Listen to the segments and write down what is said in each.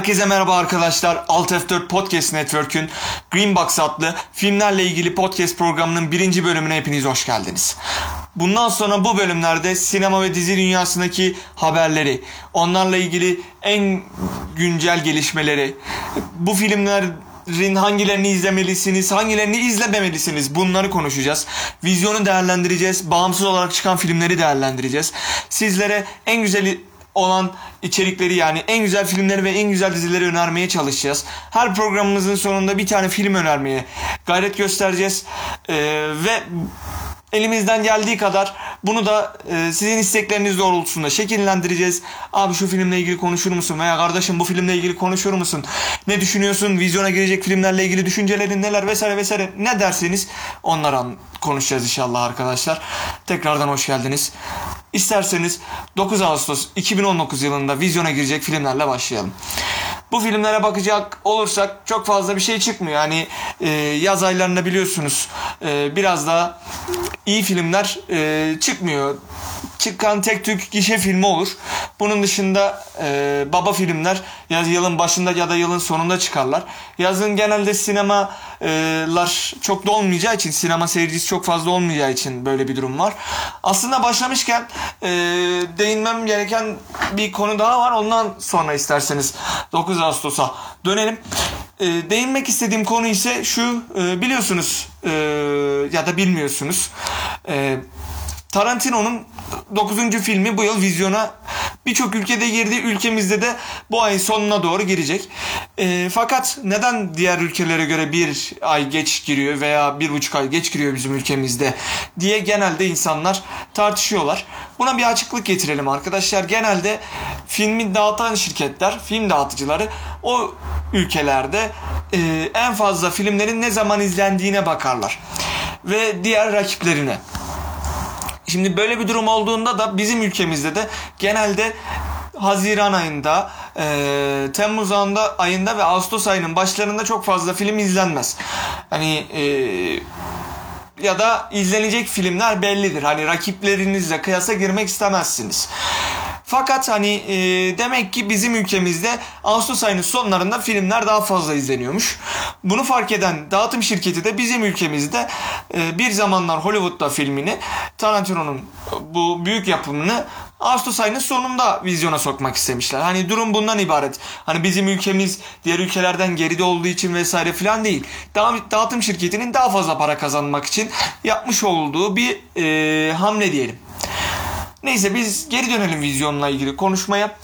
Herkese merhaba arkadaşlar. Alt F4 Podcast Network'ün Greenbox adlı filmlerle ilgili podcast programının birinci bölümüne hepiniz hoş geldiniz. Bundan sonra bu bölümlerde sinema ve dizi dünyasındaki haberleri, onlarla ilgili en güncel gelişmeleri, bu filmlerin hangilerini izlemelisiniz, hangilerini izlememelisiniz bunları konuşacağız. Vizyonu değerlendireceğiz, bağımsız olarak çıkan filmleri değerlendireceğiz. Sizlere en güzeli olan içerikleri yani en güzel filmleri ve en güzel dizileri önermeye çalışacağız. Her programımızın sonunda bir tane film önermeye gayret göstereceğiz. Ee, ve elimizden geldiği kadar bunu da e, sizin istekleriniz doğrultusunda şekillendireceğiz. Abi şu filmle ilgili konuşur musun? Veya kardeşim bu filmle ilgili konuşur musun? Ne düşünüyorsun? Vizyona girecek filmlerle ilgili düşüncelerin neler vesaire vesaire ne derseniz onları an- konuşacağız inşallah arkadaşlar. Tekrardan hoş geldiniz. İsterseniz 9 Ağustos 2019 yılında vizyona girecek filmlerle başlayalım. Bu filmlere bakacak olursak çok fazla bir şey çıkmıyor. Yani e, yaz aylarında biliyorsunuz e, biraz daha iyi filmler e, çıkmıyor. Çıkan tek tük gişe filmi olur. Bunun dışında e, baba filmler ya yılın başında ya da yılın sonunda çıkarlar. Yazın genelde sinemalar çok da olmayacağı için, sinema seyircisi çok fazla olmayacağı için böyle bir durum var. Aslında başlamışken e, değinmem gereken bir konu daha var. Ondan sonra isterseniz 9 Ağustos'a dönelim. E, değinmek istediğim konu ise şu e, biliyorsunuz e, ya da bilmiyorsunuz. E, Tarantino'nun 9. filmi bu yıl vizyona birçok ülkede girdi. Ülkemizde de bu ayın sonuna doğru girecek. E, fakat neden diğer ülkelere göre bir ay geç giriyor veya bir buçuk ay geç giriyor bizim ülkemizde diye genelde insanlar tartışıyorlar. Buna bir açıklık getirelim arkadaşlar. Genelde filmi dağıtan şirketler, film dağıtıcıları o ülkelerde e, en fazla filmlerin ne zaman izlendiğine bakarlar. Ve diğer rakiplerine. Şimdi böyle bir durum olduğunda da bizim ülkemizde de genelde Haziran ayında, e, Temmuz ayında, ayında ve Ağustos ayının başlarında çok fazla film izlenmez. Hani e, ya da izlenecek filmler bellidir. Hani rakiplerinizle kıyasa girmek istemezsiniz. Fakat hani e, demek ki bizim ülkemizde Ağustos ayının sonlarında filmler daha fazla izleniyormuş. Bunu fark eden dağıtım şirketi de bizim ülkemizde e, bir zamanlar Hollywood'da filmini Tarantino'nun bu büyük yapımını Ağustos ayının sonunda vizyona sokmak istemişler. Hani durum bundan ibaret. Hani bizim ülkemiz diğer ülkelerden geride olduğu için vesaire filan değil. Dağ- Dağıtım şirketinin daha fazla para kazanmak için yapmış olduğu bir e, hamle diyelim. Neyse biz geri dönelim vizyonla ilgili konuşmaya.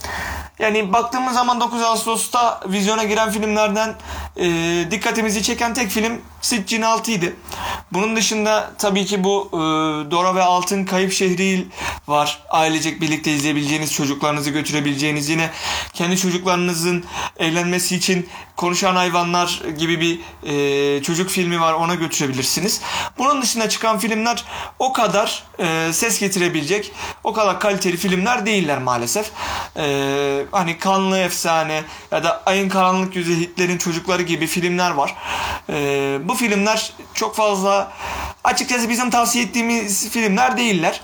Yani baktığımız zaman 9 Ağustos'ta vizyona giren filmlerden e, dikkatimizi çeken tek film Sitchin 6 idi. Bunun dışında tabii ki bu e, Dora ve Altın Kayıp Şehri var. Ailecek birlikte izleyebileceğiniz, çocuklarınızı götürebileceğiniz yine kendi çocuklarınızın eğlenmesi için Konuşan Hayvanlar gibi bir e, çocuk filmi var ona götürebilirsiniz. Bunun dışında çıkan filmler o kadar e, ses getirebilecek, o kadar kaliteli filmler değiller maalesef. E, hani Kanlı Efsane ya da Ayın Karanlık Yüzü Hitler'in Çocukları gibi filmler var. E, bu filmler çok fazla açıkçası bizim tavsiye ettiğimiz filmler değiller.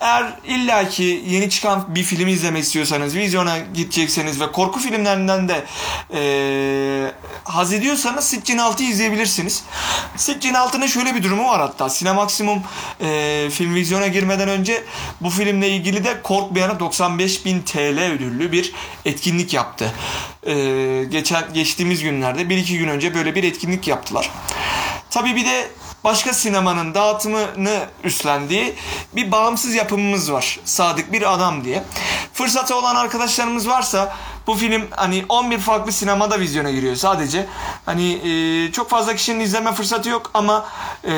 Eğer illaki yeni çıkan bir film izlemek istiyorsanız, vizyona gidecekseniz ve korku filmlerinden de e, haz ediyorsanız Sitchin 6'yı izleyebilirsiniz. Sitchin 6'nın şöyle bir durumu var hatta. Sinemaksimum e, film vizyona girmeden önce bu filmle ilgili de Korkmayan'a 95.000 TL ödüllü bir etkinlik yaptı. E, geçen geçtiğimiz günlerde bir iki gün önce böyle bir etkinlik yaptılar. Tabii bir de başka sinemanın dağıtımını üstlendiği bir bağımsız yapımımız var. Sadık bir adam diye. Fırsatı olan arkadaşlarımız varsa bu film hani 11 farklı sinemada vizyona giriyor sadece. Hani e, çok fazla kişinin izleme fırsatı yok ama e,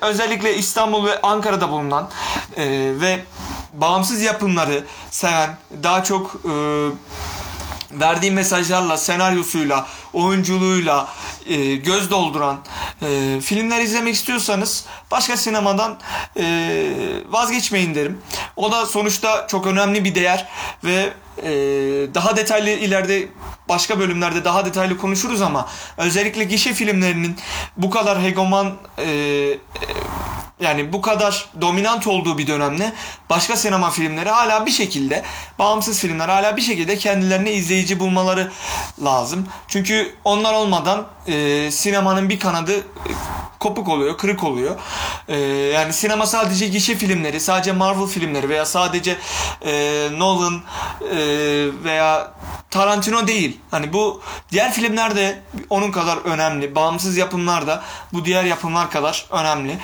özellikle İstanbul ve Ankara'da bulunan e, ve bağımsız yapımları seven daha çok e, verdiği mesajlarla, senaryosuyla, oyunculuğuyla e, göz dolduran e, filmler izlemek istiyorsanız başka sinemadan e, vazgeçmeyin derim. O da sonuçta çok önemli bir değer ve e, daha detaylı ileride başka bölümlerde daha detaylı konuşuruz ama özellikle gişe filmlerinin bu kadar hegeman e, e, yani bu kadar dominant olduğu bir dönemde başka sinema filmleri hala bir şekilde bağımsız filmler hala bir şekilde kendilerine izleyici bulmaları lazım. Çünkü onlar olmadan e, sinemanın bir kanadı e, kopuk oluyor, kırık oluyor. E, yani sinema sadece gişe filmleri, sadece Marvel filmleri veya sadece e, Nolan e, veya Tarantino değil. Hani bu diğer filmler de onun kadar önemli. Bağımsız yapımlar da bu diğer yapımlar kadar önemli.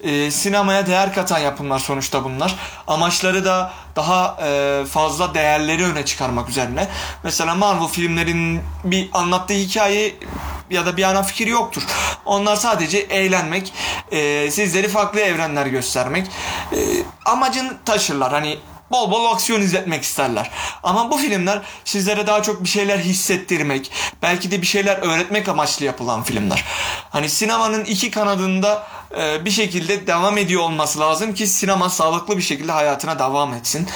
E, sinemaya değer katan yapımlar sonuçta bunlar. Amaçları da daha e, fazla değerleri öne çıkarmak üzerine. Mesela Marvel filmlerin bir anlattığı hikaye ya da bir ana fikir yoktur. Onlar sadece eğlenmek, e, sizleri farklı evrenler göstermek. E, amacını taşırlar. Hani bol bol aksiyon izletmek isterler. Ama bu filmler sizlere daha çok bir şeyler hissettirmek, belki de bir şeyler öğretmek amaçlı yapılan filmler. Hani sinemanın iki kanadında e, bir şekilde devam ediyor olması lazım ki sinema sağlıklı bir şekilde hayatına devam etsin.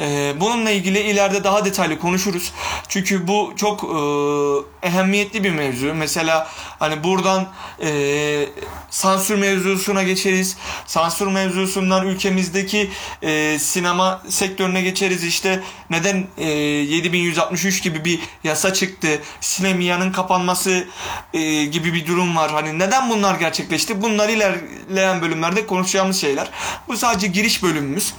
E, bununla ilgili ileride daha detaylı konuşuruz. Çünkü bu çok e, ehemmiyetli bir mevzu. Mesela hani buradan e, sansür mevzusuna geçeriz. Sansür mevzusundan ülkemizdeki e, sinema sektörüne geçeriz. İşte neden e, 7163 gibi bir yasa çıktı. Sinemiya'nın kapanması e, gibi bir durum var. Hani neden bunlar gerçekleşti? Bunlar ilerleyen bölümlerde konuşacağımız şeyler. Bu sadece giriş bölümümüz.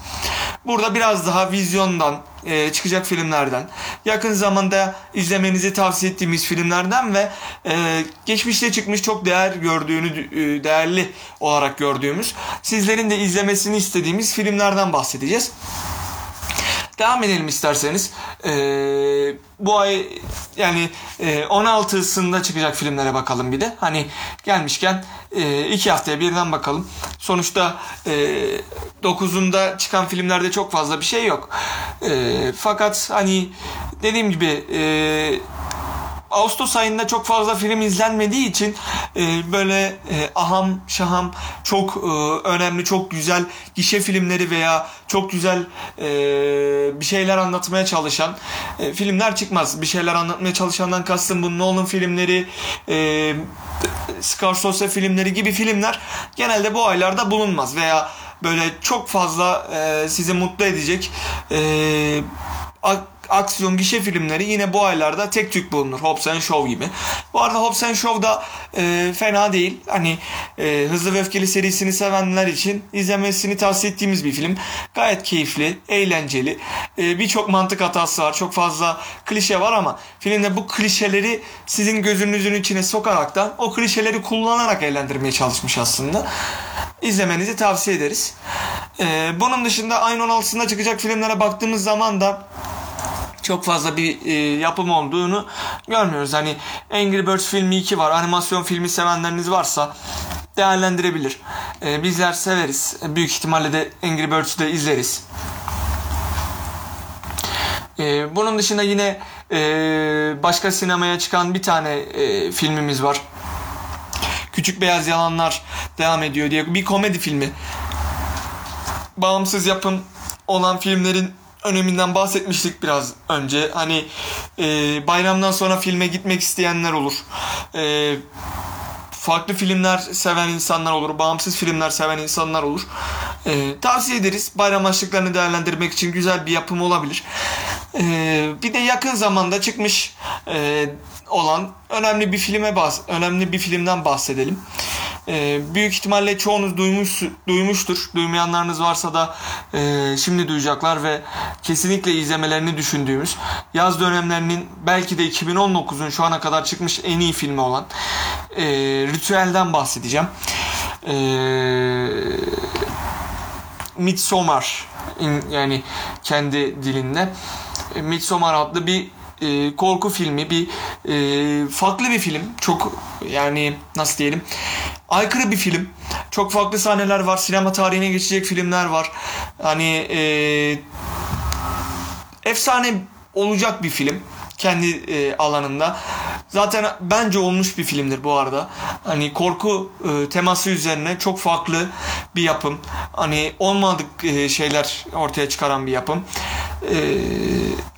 Burada biraz daha vizyondan, e, çıkacak filmlerden, yakın zamanda izlemenizi tavsiye ettiğimiz filmlerden ve e, geçmişte çıkmış çok değer gördüğünü, e, değerli olarak gördüğümüz, sizlerin de izlemesini istediğimiz filmlerden bahsedeceğiz. Devam edelim isterseniz. Ee, bu ay yani e, 16'sında çıkacak filmlere bakalım bir de. Hani gelmişken e, iki haftaya birden bakalım. Sonuçta e, 9'unda çıkan filmlerde çok fazla bir şey yok. E, fakat hani dediğim gibi e, Ağustos ayında çok fazla film izlenmediği için e, böyle e, aham şaham çok e, önemli çok güzel gişe filmleri veya çok güzel e, bir şeyler anlatmaya çalışan e, filmler çıkmaz. Bir şeyler anlatmaya çalışandan kastım bu Nolan filmleri, e, Scorsese filmleri gibi filmler genelde bu aylarda bulunmaz veya böyle çok fazla e, sizi mutlu edecek e, aksiyon gişe filmleri yine bu aylarda tek tük bulunur. Hobbs and Shaw gibi. Bu arada Hobbs and Shaw da e, fena değil. Hani e, Hızlı ve Öfkeli serisini sevenler için izlemesini tavsiye ettiğimiz bir film. Gayet keyifli, eğlenceli. E, Birçok mantık hatası var. Çok fazla klişe var ama filmde bu klişeleri sizin gözünüzün içine sokarak da o klişeleri kullanarak eğlendirmeye çalışmış aslında. İzlemenizi tavsiye ederiz. E, bunun dışında ayın 16'sında çıkacak filmlere baktığımız zaman da çok fazla bir e, yapım olduğunu görmüyoruz. Hani Angry Birds filmi 2 var. Animasyon filmi sevenleriniz varsa değerlendirebilir. E, bizler severiz. Büyük ihtimalle de Angry Birds'ü de izleriz. E, bunun dışında yine e, başka sinemaya çıkan bir tane e, filmimiz var. Küçük Beyaz Yalanlar devam ediyor diye bir komedi filmi. Bağımsız yapım olan filmlerin öneminden bahsetmiştik biraz önce. Hani e, bayramdan sonra filme gitmek isteyenler olur. E, farklı filmler seven insanlar olur. Bağımsız filmler seven insanlar olur. E, tavsiye ederiz. Bayram açlıklarını değerlendirmek için güzel bir yapım olabilir. E, bir de yakın zamanda çıkmış e, olan önemli bir filme bahs önemli bir filmden bahsedelim. E, büyük ihtimalle çoğunuz duymuş duymuştur. Duymayanlarınız varsa da e, şimdi duyacaklar ve kesinlikle izlemelerini düşündüğümüz yaz dönemlerinin belki de 2019'un şu ana kadar çıkmış en iyi filmi olan e, Ritüel'den bahsedeceğim. E, Midsommar yani kendi dilinde Midsommar adlı bir e, korku filmi, bir e, farklı bir film. Çok yani nasıl diyelim aykırı bir film. Çok farklı sahneler var. Sinema tarihine geçecek filmler var. Hani e, efsane olacak bir film kendi e, alanında. Zaten bence olmuş bir filmdir bu arada. Hani korku e, teması üzerine çok farklı bir yapım. Hani olmadık e, şeyler ortaya çıkaran bir yapım. E,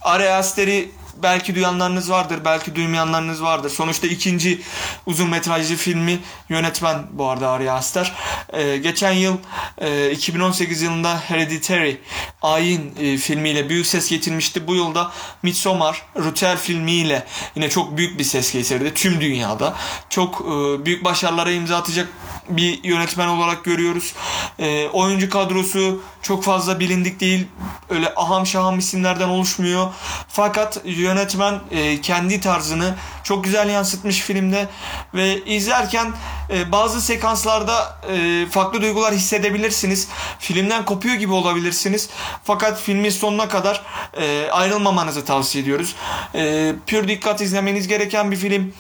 Ari Aster'i belki duyanlarınız vardır, belki duymayanlarınız vardır. Sonuçta ikinci uzun metrajlı filmi yönetmen bu arada Ari Aster. Ee, geçen yıl e, 2018 yılında Hereditary Ayin e, filmiyle büyük ses getirmişti. Bu yılda Midsommar Rutel filmiyle yine çok büyük bir ses getirdi tüm dünyada. Çok e, büyük başarılara imza atacak bir yönetmen olarak görüyoruz. E, oyuncu kadrosu çok fazla bilindik değil. Öyle aham şaham isimlerden oluşmuyor. Fakat yönetmen e, kendi tarzını çok güzel yansıtmış filmde ve izlerken e, bazı sekanslarda e, farklı duygular hissedebilirsiniz. Filmden kopuyor gibi olabilirsiniz. Fakat filmin sonuna kadar e, ayrılmamanızı tavsiye ediyoruz. E, pür dikkat izlemeniz gereken bir film.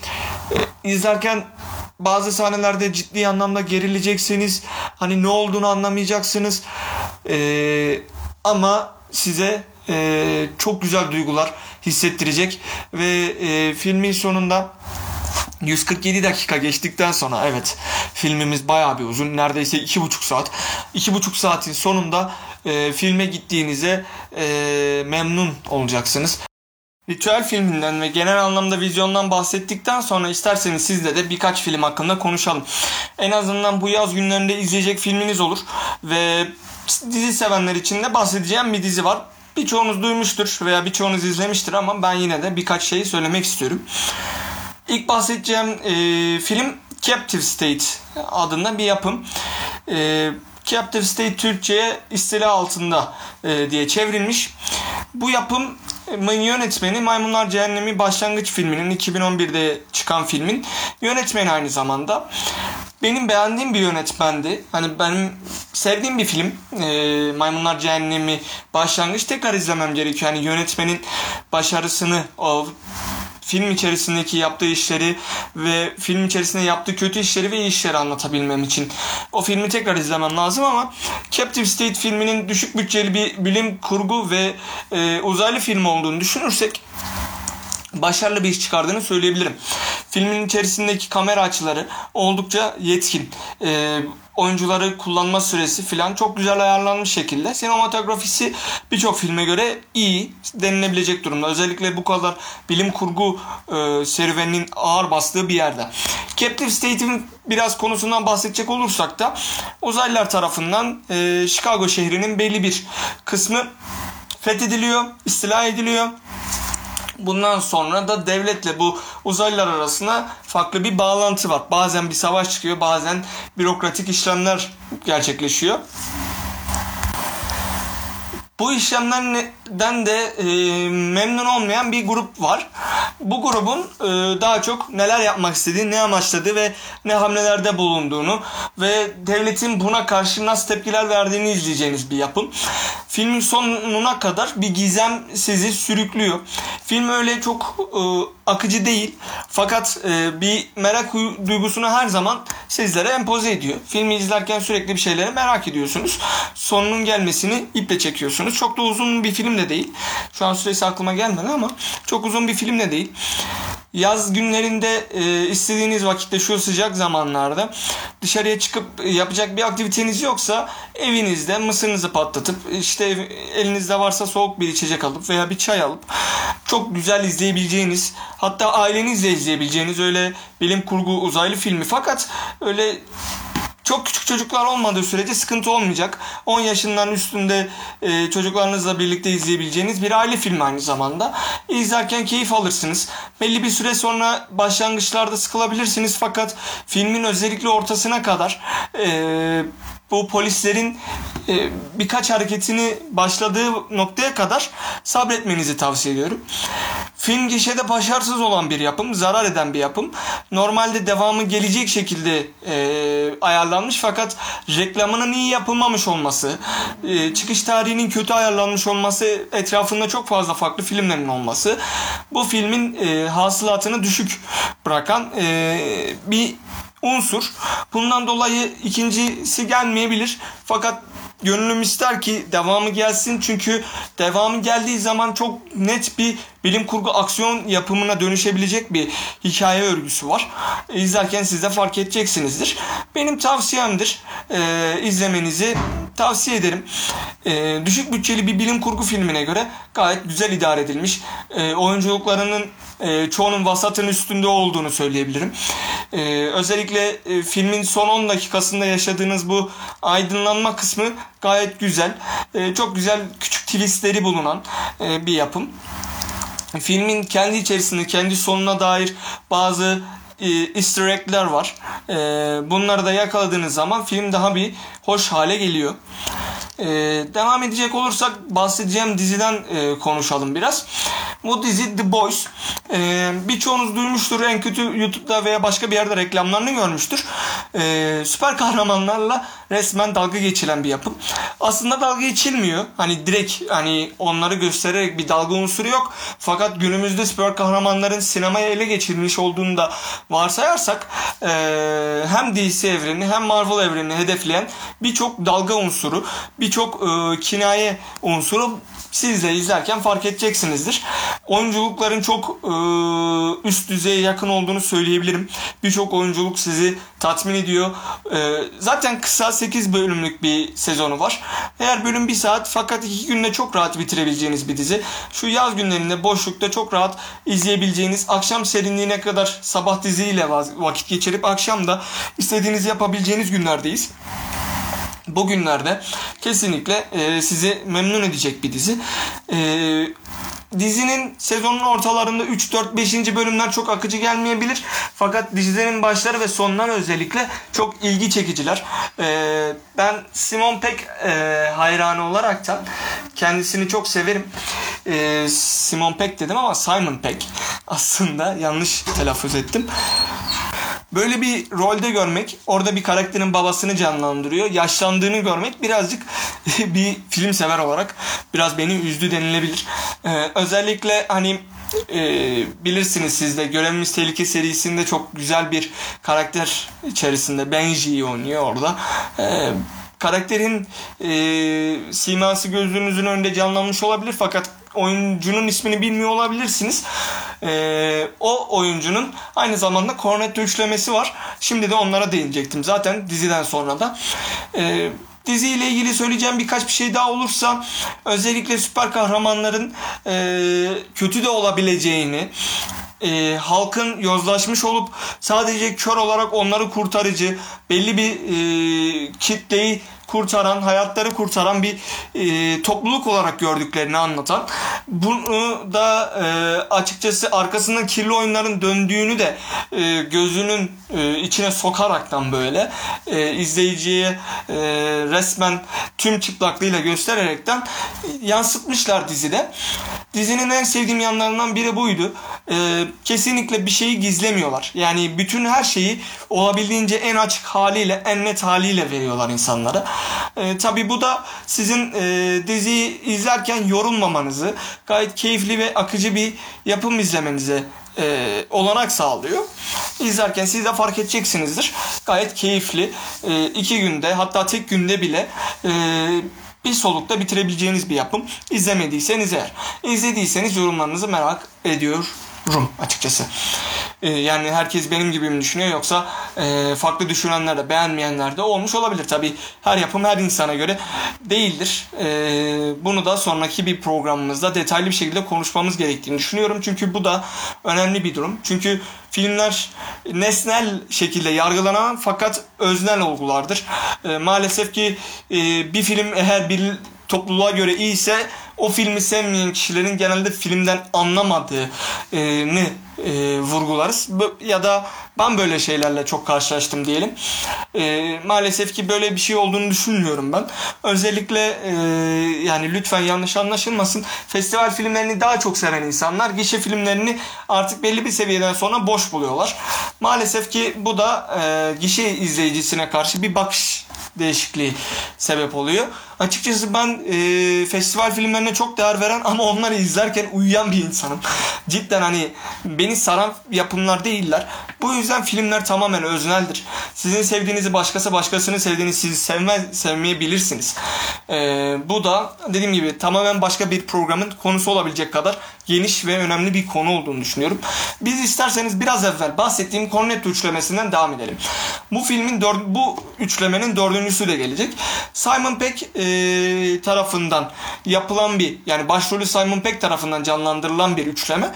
E, izlerken bazı sahnelerde ciddi anlamda gerileceksiniz. Hani ne olduğunu anlamayacaksınız. Ee, ama size e, çok güzel duygular hissettirecek ve e, filmin sonunda 147 dakika geçtikten sonra evet filmimiz bayağı bir uzun neredeyse 2,5 saat 2,5 saatin sonunda e, filme gittiğinize e, memnun olacaksınız. Ritüel filminden ve genel anlamda vizyondan bahsettikten sonra isterseniz sizle de birkaç film hakkında konuşalım. En azından bu yaz günlerinde izleyecek filminiz olur ve dizi sevenler için de bahsedeceğim bir dizi var. Birçoğunuz duymuştur veya birçoğunuz izlemiştir ama ben yine de birkaç şeyi söylemek istiyorum. İlk bahsedeceğim e, film Captive State adında bir yapım. E, Captive State Türkçe'ye istila altında e, diye çevrilmiş. Bu yapım yönetmeni Maymunlar Cehennemi başlangıç filminin 2011'de çıkan filmin yönetmeni aynı zamanda. Benim beğendiğim bir yönetmendi. Hani benim sevdiğim bir film. E, Maymunlar Cehennemi başlangıç tekrar izlemem gerekiyor. Yani yönetmenin başarısını o film içerisindeki yaptığı işleri ve film içerisinde yaptığı kötü işleri ve iyi işleri anlatabilmem için o filmi tekrar izlemem lazım ama Captive State filminin düşük bütçeli bir bilim kurgu ve e, uzaylı film olduğunu düşünürsek başarılı bir iş çıkardığını söyleyebilirim. Filmin içerisindeki kamera açıları oldukça yetkin. E, oyuncuları kullanma süresi falan çok güzel ayarlanmış şekilde. Sinematografisi birçok filme göre iyi denilebilecek durumda. Özellikle bu kadar bilim kurgu e, serüveninin ağır bastığı bir yerde. Captive State'in biraz konusundan bahsedecek olursak da uzaylılar tarafından e, Chicago şehrinin belli bir kısmı fethediliyor, istila ediliyor Bundan sonra da devletle bu uzaylılar arasında farklı bir bağlantı var. Bazen bir savaş çıkıyor, bazen bürokratik işlemler gerçekleşiyor. Bu işlemlerden de e, memnun olmayan bir grup var. Bu grubun e, daha çok neler yapmak istediğini, ne amaçladığı ve ne hamlelerde bulunduğunu ve devletin buna karşı nasıl tepkiler verdiğini izleyeceğiniz bir yapım. Filmin sonuna kadar bir gizem sizi sürüklüyor. Film öyle çok e, akıcı değil fakat e, bir merak duygusunu her zaman sizlere empoze ediyor. Filmi izlerken sürekli bir şeyleri merak ediyorsunuz. Sonunun gelmesini iple çekiyorsunuz. Çok da uzun bir film de değil. Şu an süresi aklıma gelmedi ama çok uzun bir film de değil. Yaz günlerinde e, istediğiniz vakitte şu sıcak zamanlarda dışarıya çıkıp yapacak bir aktiviteniz yoksa evinizde mısırınızı patlatıp işte elinizde varsa soğuk bir içecek alıp veya bir çay alıp çok güzel izleyebileceğiniz hatta ailenizle izleyebileceğiniz öyle bilim kurgu uzaylı filmi fakat öyle çok küçük çocuklar olmadığı sürece sıkıntı olmayacak. 10 yaşından üstünde e, çocuklarınızla birlikte izleyebileceğiniz bir aile filmi aynı zamanda. İzlerken keyif alırsınız. Belli bir süre sonra başlangıçlarda sıkılabilirsiniz fakat filmin özellikle ortasına kadar e, bu polislerin e, birkaç hareketini başladığı noktaya kadar sabretmenizi tavsiye ediyorum. Film gişede başarısız olan bir yapım, zarar eden bir yapım. Normalde devamı gelecek şekilde e, ayarlanmış fakat reklamının iyi yapılmamış olması, e, çıkış tarihinin kötü ayarlanmış olması, etrafında çok fazla farklı filmlerin olması bu filmin e, hasılatını düşük bırakan e, bir unsur. Bundan dolayı ikincisi gelmeyebilir. Fakat gönlüm ister ki devamı gelsin çünkü devamı geldiği zaman çok net bir bilim kurgu aksiyon yapımına dönüşebilecek bir hikaye örgüsü var. İzlerken siz de fark edeceksinizdir. Benim tavsiyemdir. E, izlemenizi tavsiye ederim. E, düşük bütçeli bir bilim kurgu filmine göre gayet güzel idare edilmiş. E, oyunculuklarının e, çoğunun vasatın üstünde olduğunu söyleyebilirim. E, özellikle e, filmin son 10 dakikasında yaşadığınız bu aydınlanma kısmı gayet güzel. E, çok güzel küçük twistleri bulunan e, bir yapım. Filmin kendi içerisinde kendi sonuna dair bazı e, easter egg'ler var. E, bunları da yakaladığınız zaman film daha bir hoş hale geliyor. E, devam edecek olursak bahsedeceğim diziden e, konuşalım biraz. Bu dizi The Boys. E, birçoğunuz duymuştur en kötü YouTube'da veya başka bir yerde reklamlarını görmüştür. E, süper kahramanlarla resmen dalga geçilen bir yapım. Aslında dalga geçilmiyor. Hani direkt hani onları göstererek bir dalga unsuru yok. Fakat günümüzde süper kahramanların sinemaya ele geçirilmiş olduğunu da varsayarsak e, hem DC evreni hem Marvel evrenini hedefleyen birçok dalga unsuru, birçok e, kinaye unsuru siz de izlerken fark edeceksinizdir. Oyunculukların çok e, üst düzeye yakın olduğunu söyleyebilirim. Birçok oyunculuk sizi tatmin ediyor. E, zaten kısa 8 bölümlük bir sezonu var. Her bölüm 1 saat fakat 2 günde çok rahat bitirebileceğiniz bir dizi. Şu yaz günlerinde boşlukta çok rahat izleyebileceğiniz akşam serinliğine kadar sabah diziyle vakit geçirip akşam da istediğinizi yapabileceğiniz günlerdeyiz bugünlerde kesinlikle e, sizi memnun edecek bir dizi. E, dizinin sezonun ortalarında 3 4 5. bölümler çok akıcı gelmeyebilir. Fakat dizinin başları ve sonları özellikle çok ilgi çekiciler. E, ben Simon Peck e, hayranı olaraktan kendisini çok severim. E, Simon Peck dedim ama Simon Peck aslında yanlış telaffuz ettim. Böyle bir rolde görmek, orada bir karakterin babasını canlandırıyor. Yaşlandığını görmek birazcık bir film sever olarak biraz beni üzdü denilebilir. Ee, özellikle hani e, bilirsiniz siz de Görevimiz Tehlike serisinde çok güzel bir karakter içerisinde Benji'yi oynuyor orada. Ee, karakterin e, siması gözünüzün önünde canlanmış olabilir fakat oyuncunun ismini bilmiyor olabilirsiniz. Ee, o oyuncunun aynı zamanda Cornetto üçlemesi var. Şimdi de onlara değinecektim. Zaten diziden sonra da. Ee, diziyle ilgili söyleyeceğim birkaç bir şey daha olursa özellikle süper kahramanların e, kötü de olabileceğini e, halkın yozlaşmış olup sadece kör olarak onları kurtarıcı belli bir e, kitleyi kurtaran, hayatları kurtaran bir e, topluluk olarak gördüklerini anlatan. Bunu da e, açıkçası arkasında kirli oyunların döndüğünü de e, gözünün e, içine sokaraktan böyle e, izleyiciye e, resmen tüm çıplaklığıyla göstererekten yansıtmışlar dizide. Dizinin en sevdiğim yanlarından biri buydu. E, kesinlikle bir şeyi gizlemiyorlar. Yani bütün her şeyi olabildiğince en açık haliyle, en net haliyle veriyorlar insanlara. E, tabii bu da sizin e, diziyi izlerken yorulmamanızı, gayet keyifli ve akıcı bir yapım izlemenize e, olanak sağlıyor. İzlerken siz de fark edeceksinizdir. Gayet keyifli. E, iki günde hatta tek günde bile e, bir solukta bitirebileceğiniz bir yapım. İzlemediyseniz eğer. İzlediyseniz yorumlarınızı merak ediyorum açıkçası. Ee, yani herkes benim gibi mi düşünüyor yoksa e, farklı düşünenler de beğenmeyenler de olmuş olabilir. Tabi her yapım her insana göre değildir. E, bunu da sonraki bir programımızda detaylı bir şekilde konuşmamız gerektiğini düşünüyorum. Çünkü bu da önemli bir durum. Çünkü filmler nesnel şekilde yargılanan fakat öznel olgulardır. E, maalesef ki e, bir film eğer bir topluluğa göre iyiyse o filmi sevmeyen kişilerin genelde filmden anlamadığını e, vurgularız. Ya da ben böyle şeylerle çok karşılaştım diyelim. E, maalesef ki böyle bir şey olduğunu düşünmüyorum ben. Özellikle e, yani lütfen yanlış anlaşılmasın. Festival filmlerini daha çok seven insanlar gişe filmlerini artık belli bir seviyeden sonra boş buluyorlar. Maalesef ki bu da e, gişe izleyicisine karşı bir bakış değişikliği sebep oluyor. Açıkçası ben e, festival filmlerine çok değer veren ama onları izlerken uyuyan bir insanım. Cidden hani beni saran yapımlar değiller. Bu yüzden filmler tamamen özneldir. Sizin sevdiğinizi başkası başkasını sevdiğini siz sevmez, sevmeyebilirsiniz. Ee, bu da dediğim gibi tamamen başka bir programın konusu olabilecek kadar geniş ve önemli bir konu olduğunu düşünüyorum. Biz isterseniz biraz evvel bahsettiğim Cornetto üçlemesinden devam edelim. Bu filmin dör, bu üçlemenin dördüncüsü de gelecek. Simon Peck e, tarafından yapılan bir yani başrolü Simon Peck tarafından canlandırılan bir üçleme.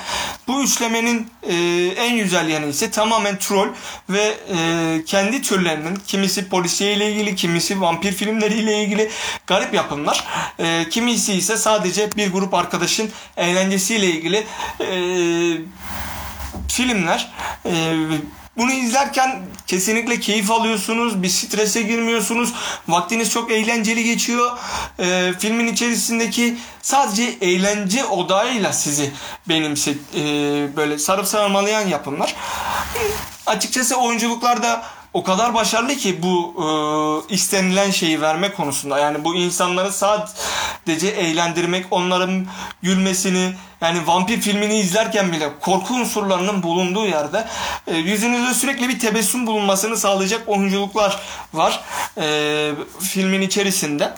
Bu üçlemenin e, en güzel yanı ise tamamen troll ve e, kendi türlerinin kimisi polisiye ile ilgili, kimisi vampir filmleriyle ilgili garip yapımlar. E, kimisi ise sadece bir grup arkadaşın eğlencesiyle ilgili e, filmler. E, bunu izlerken kesinlikle keyif alıyorsunuz, bir strese girmiyorsunuz, vaktiniz çok eğlenceli geçiyor. Ee, filmin içerisindeki sadece eğlence odağıyla sizi benimse e, böyle sarıp sarmalayan yapımlar. Açıkçası oyunculuklarda o kadar başarılı ki bu e, istenilen şeyi verme konusunda. Yani bu insanları sadece eğlendirmek, onların gülmesini, yani vampir filmini izlerken bile korku unsurlarının bulunduğu yerde e, yüzünüzde sürekli bir tebessüm bulunmasını sağlayacak oyunculuklar var e, filmin içerisinde.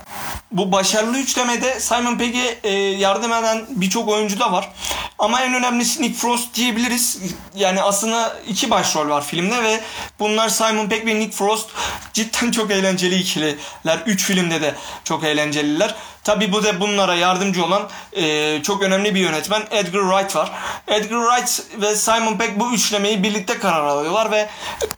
Bu başarılı üçlemede Simon Pegg'e e, yardım eden birçok oyuncu da var. Ama en önemlisi Nick Frost diyebiliriz. Yani aslında iki başrol var filmde ve bunlar Simon Pegg ve Nick Frost cidden çok eğlenceli ikililer. Üç filmde de çok eğlenceliler. Tabi bu da bunlara yardımcı olan e, çok önemli bir yönetmen Edgar Wright var. Edgar Wright ve Simon Pegg bu üçlemeyi birlikte karar alıyorlar ve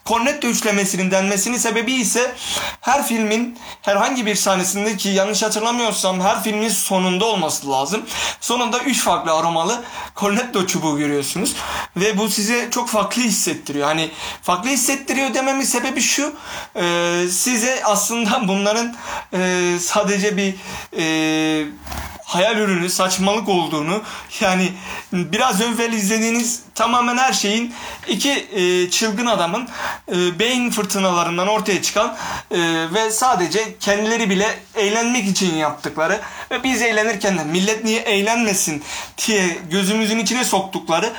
Cornetto üçlemesinin denmesinin sebebi ise her filmin herhangi bir sahnesinde ki yanlış hatırlamıyorsam her filmin sonunda olması lazım. Sonunda üç farklı aromalı Cornetto çubuğu görüyorsunuz ve bu size çok farklı hissettiriyor. Hani farklı hissettiriyor dememin sebebi şu e, size aslında bunların e, sadece bir e, hayal ürünü, saçmalık olduğunu yani biraz evvel izlediğiniz tamamen her şeyin iki e, çılgın adamın e, beyin fırtınalarından ortaya çıkan e, ve sadece kendileri bile eğlenmek için yaptıkları ve biz eğlenirken de millet niye eğlenmesin diye gözümüzün içine soktukları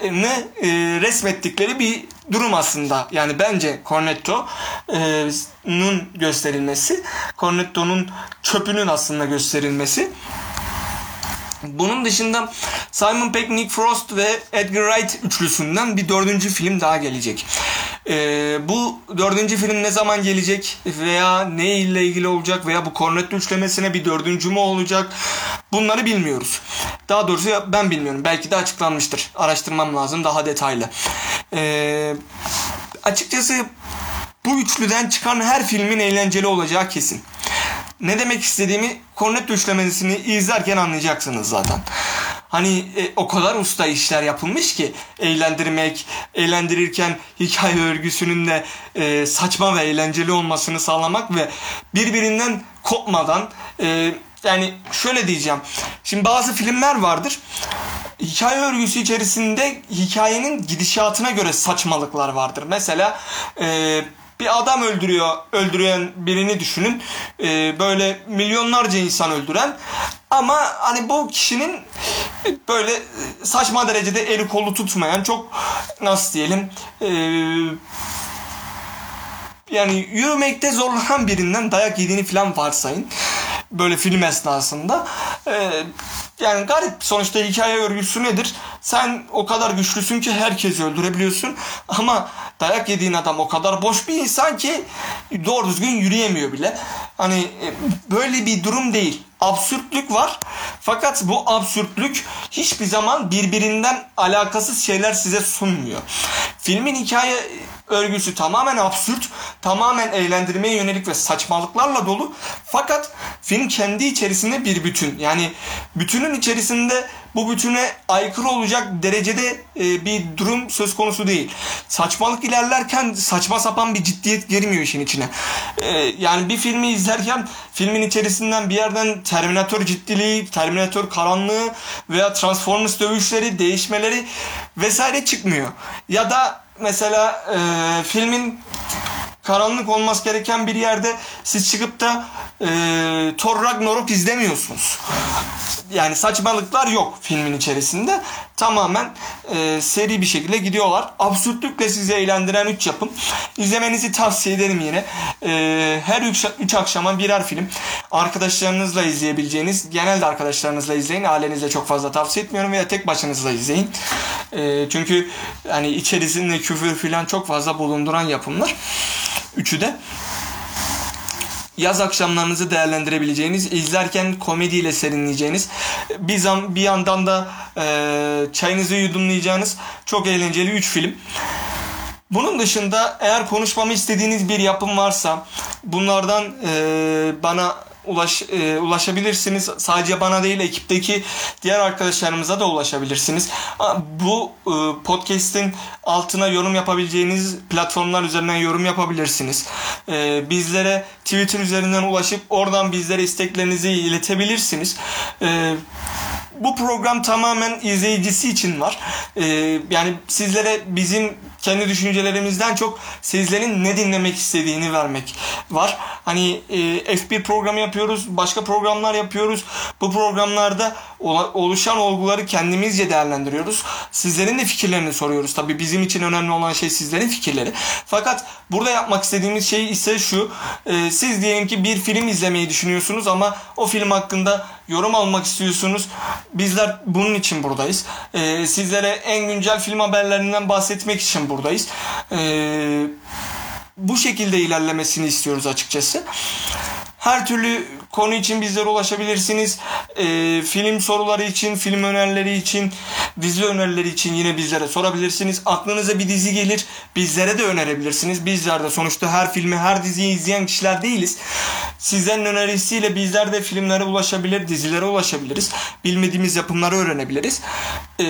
e, ne e, resmettikleri bir durum aslında. Yani bence Cornetto'nun gösterilmesi, Cornetto'nun çöpünün aslında gösterilmesi. Bunun dışında Simon Pegg, Nick Frost ve Edgar Wright üçlüsünden bir dördüncü film daha gelecek. Ee, bu dördüncü film ne zaman gelecek veya ne ile ilgili olacak veya bu Cornetto üçlemesine bir dördüncü mü olacak bunları bilmiyoruz. Daha doğrusu ben bilmiyorum. Belki de açıklanmıştır. Araştırmam lazım daha detaylı. Ee, açıkçası bu üçlüden çıkan her filmin eğlenceli olacağı kesin. Ne demek istediğimi Cornetto üçlemesini izlerken anlayacaksınız zaten. Hani e, o kadar usta işler yapılmış ki eğlendirmek, eğlendirirken hikaye örgüsünün de e, saçma ve eğlenceli olmasını sağlamak ve birbirinden kopmadan e, yani şöyle diyeceğim. Şimdi bazı filmler vardır. Hikaye örgüsü içerisinde hikayenin gidişatına göre saçmalıklar vardır. Mesela e, bir adam öldürüyor, öldüren birini düşünün. Ee, böyle milyonlarca insan öldüren ama hani bu kişinin böyle saçma derecede eli kolu tutmayan çok nasıl diyelim ee, yani yürümekte zorlanan birinden dayak yediğini falan varsayın. Böyle film esnasında. Ee, yani garip sonuçta hikaye örgüsü nedir? Sen o kadar güçlüsün ki herkesi öldürebiliyorsun ama dayak yediğin adam o kadar boş bir insan ki doğru düzgün yürüyemiyor bile. Hani e, böyle bir durum değil. Absürtlük var. Fakat bu absürtlük hiçbir zaman birbirinden alakasız şeyler size sunmuyor. Filmin hikaye örgüsü tamamen absürt, tamamen eğlendirmeye yönelik ve saçmalıklarla dolu. Fakat film kendi içerisinde bir bütün. Yani bütünün içerisinde bu bütüne aykırı olacak derecede e, bir durum söz konusu değil. Saçmalık ilerlerken saçma sapan bir ciddiyet girmiyor işin içine. E, yani bir filmi izlerken filmin içerisinden bir yerden Terminator ciddiliği, Terminator karanlığı veya Transformers dövüşleri, değişmeleri vesaire çıkmıyor. Ya da mesela e, filmin karanlık olması gereken bir yerde siz çıkıp da e, Thor Ragnarok izlemiyorsunuz. Yani saçmalıklar yok filmin içerisinde. Tamamen e, seri bir şekilde gidiyorlar. Absürtlükle sizi eğlendiren 3 yapım. İzlemenizi tavsiye ederim yine. E, her 3 akşama birer film. Arkadaşlarınızla izleyebileceğiniz, genelde arkadaşlarınızla izleyin. Ailenizle çok fazla tavsiye etmiyorum veya tek başınızla izleyin. E, çünkü hani içerisinde küfür falan çok fazla bulunduran yapımlar. Üçü de yaz akşamlarınızı değerlendirebileceğiniz, izlerken komediyle serinleyeceğiniz, bir, zam, bir yandan da e, çayınızı yudumlayacağınız çok eğlenceli 3 film. Bunun dışında eğer konuşmamı istediğiniz bir yapım varsa bunlardan e, bana ulaş, e, ulaşabilirsiniz. Sadece bana değil ekipteki diğer arkadaşlarımıza da ulaşabilirsiniz. Bu e, podcast'in altına yorum yapabileceğiniz platformlar üzerinden yorum yapabilirsiniz. E, bizlere Twitter üzerinden ulaşıp oradan bizlere isteklerinizi iletebilirsiniz. E, bu program tamamen izleyicisi için var. Ee, yani sizlere bizim kendi düşüncelerimizden çok sizlerin ne dinlemek istediğini vermek var. Hani e, F1 programı yapıyoruz, başka programlar yapıyoruz. Bu programlarda oluşan olguları kendimizce değerlendiriyoruz. Sizlerin de fikirlerini soruyoruz. Tabii bizim için önemli olan şey sizlerin fikirleri. Fakat burada yapmak istediğimiz şey ise şu. E, siz diyelim ki bir film izlemeyi düşünüyorsunuz ama o film hakkında yorum almak istiyorsunuz. Bizler bunun için buradayız. E, sizlere en güncel film haberlerinden bahsetmek için buradayız. Ee, bu şekilde ilerlemesini istiyoruz açıkçası. Her türlü konu için bizlere ulaşabilirsiniz. E, film soruları için, film önerileri için, dizi önerileri için yine bizlere sorabilirsiniz. Aklınıza bir dizi gelir, bizlere de önerebilirsiniz. Bizler de sonuçta her filmi, her diziyi izleyen kişiler değiliz. Sizlerin önerisiyle bizler de filmlere ulaşabilir, dizilere ulaşabiliriz. Bilmediğimiz yapımları öğrenebiliriz. E,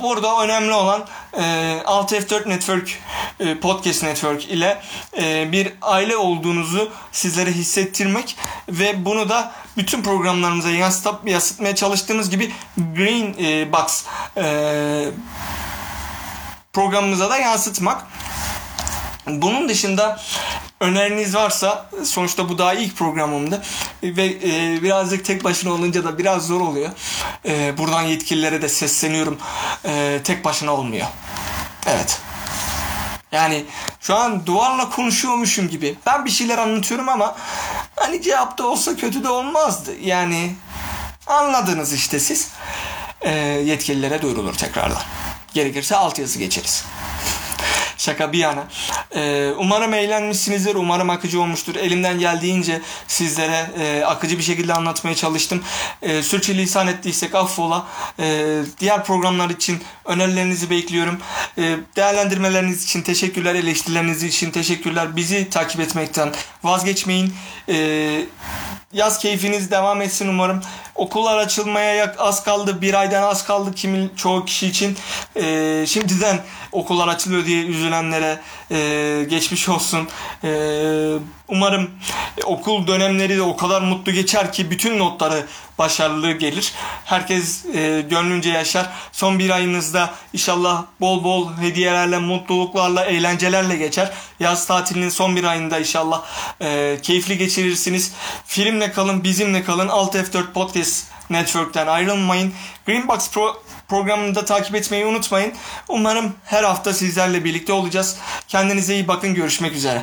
burada önemli olan e, Alt F4 Network e, Podcast Network ile e, bir aile olduğunuzu sizlere hissettirmek ve bunu da bütün programlarımıza yansıtıp yansıtmaya çalıştığımız gibi Green e, Box e, programımıza da yansıtmak. Bunun dışında öneriniz varsa sonuçta bu daha ilk programımdı ve e, birazcık tek başına olunca da biraz zor oluyor. E, buradan yetkililere de sesleniyorum. E, tek başına olmuyor. Evet. Yani şu an duvarla konuşuyormuşum gibi. Ben bir şeyler anlatıyorum ama hani cevap da olsa kötü de olmazdı. Yani anladınız işte siz. E, yetkililere duyurulur tekrardan. Gerekirse altyazı geçeriz. Şaka bir yana. Ee, umarım eğlenmişsinizdir. Umarım akıcı olmuştur. Elimden geldiğince sizlere e, akıcı bir şekilde anlatmaya çalıştım. E, sürçülisan ettiysek affola. E, diğer programlar için önerilerinizi bekliyorum. E, değerlendirmeleriniz için teşekkürler. Eleştirileriniz için teşekkürler. Bizi takip etmekten vazgeçmeyin. Eee Yaz keyfiniz devam etsin umarım. Okullar açılmaya az kaldı. Bir aydan az kaldı kimin çoğu kişi için. Ee, şimdiden okullar açılıyor diye üzülenlere e, geçmiş olsun. E, umarım okul dönemleri de o kadar mutlu geçer ki bütün notları başarılı gelir. Herkes e, gönlünce yaşar. Son bir ayınızda inşallah bol bol hediyelerle, mutluluklarla, eğlencelerle geçer. Yaz tatilinin son bir ayında inşallah e, keyifli geçirirsiniz. Filmle kalın, bizimle kalın. Alt F4 Podcast Network'ten ayrılmayın. Greenbox Pro programını da takip etmeyi unutmayın. Umarım her hafta sizlerle birlikte olacağız. Kendinize iyi bakın. Görüşmek üzere.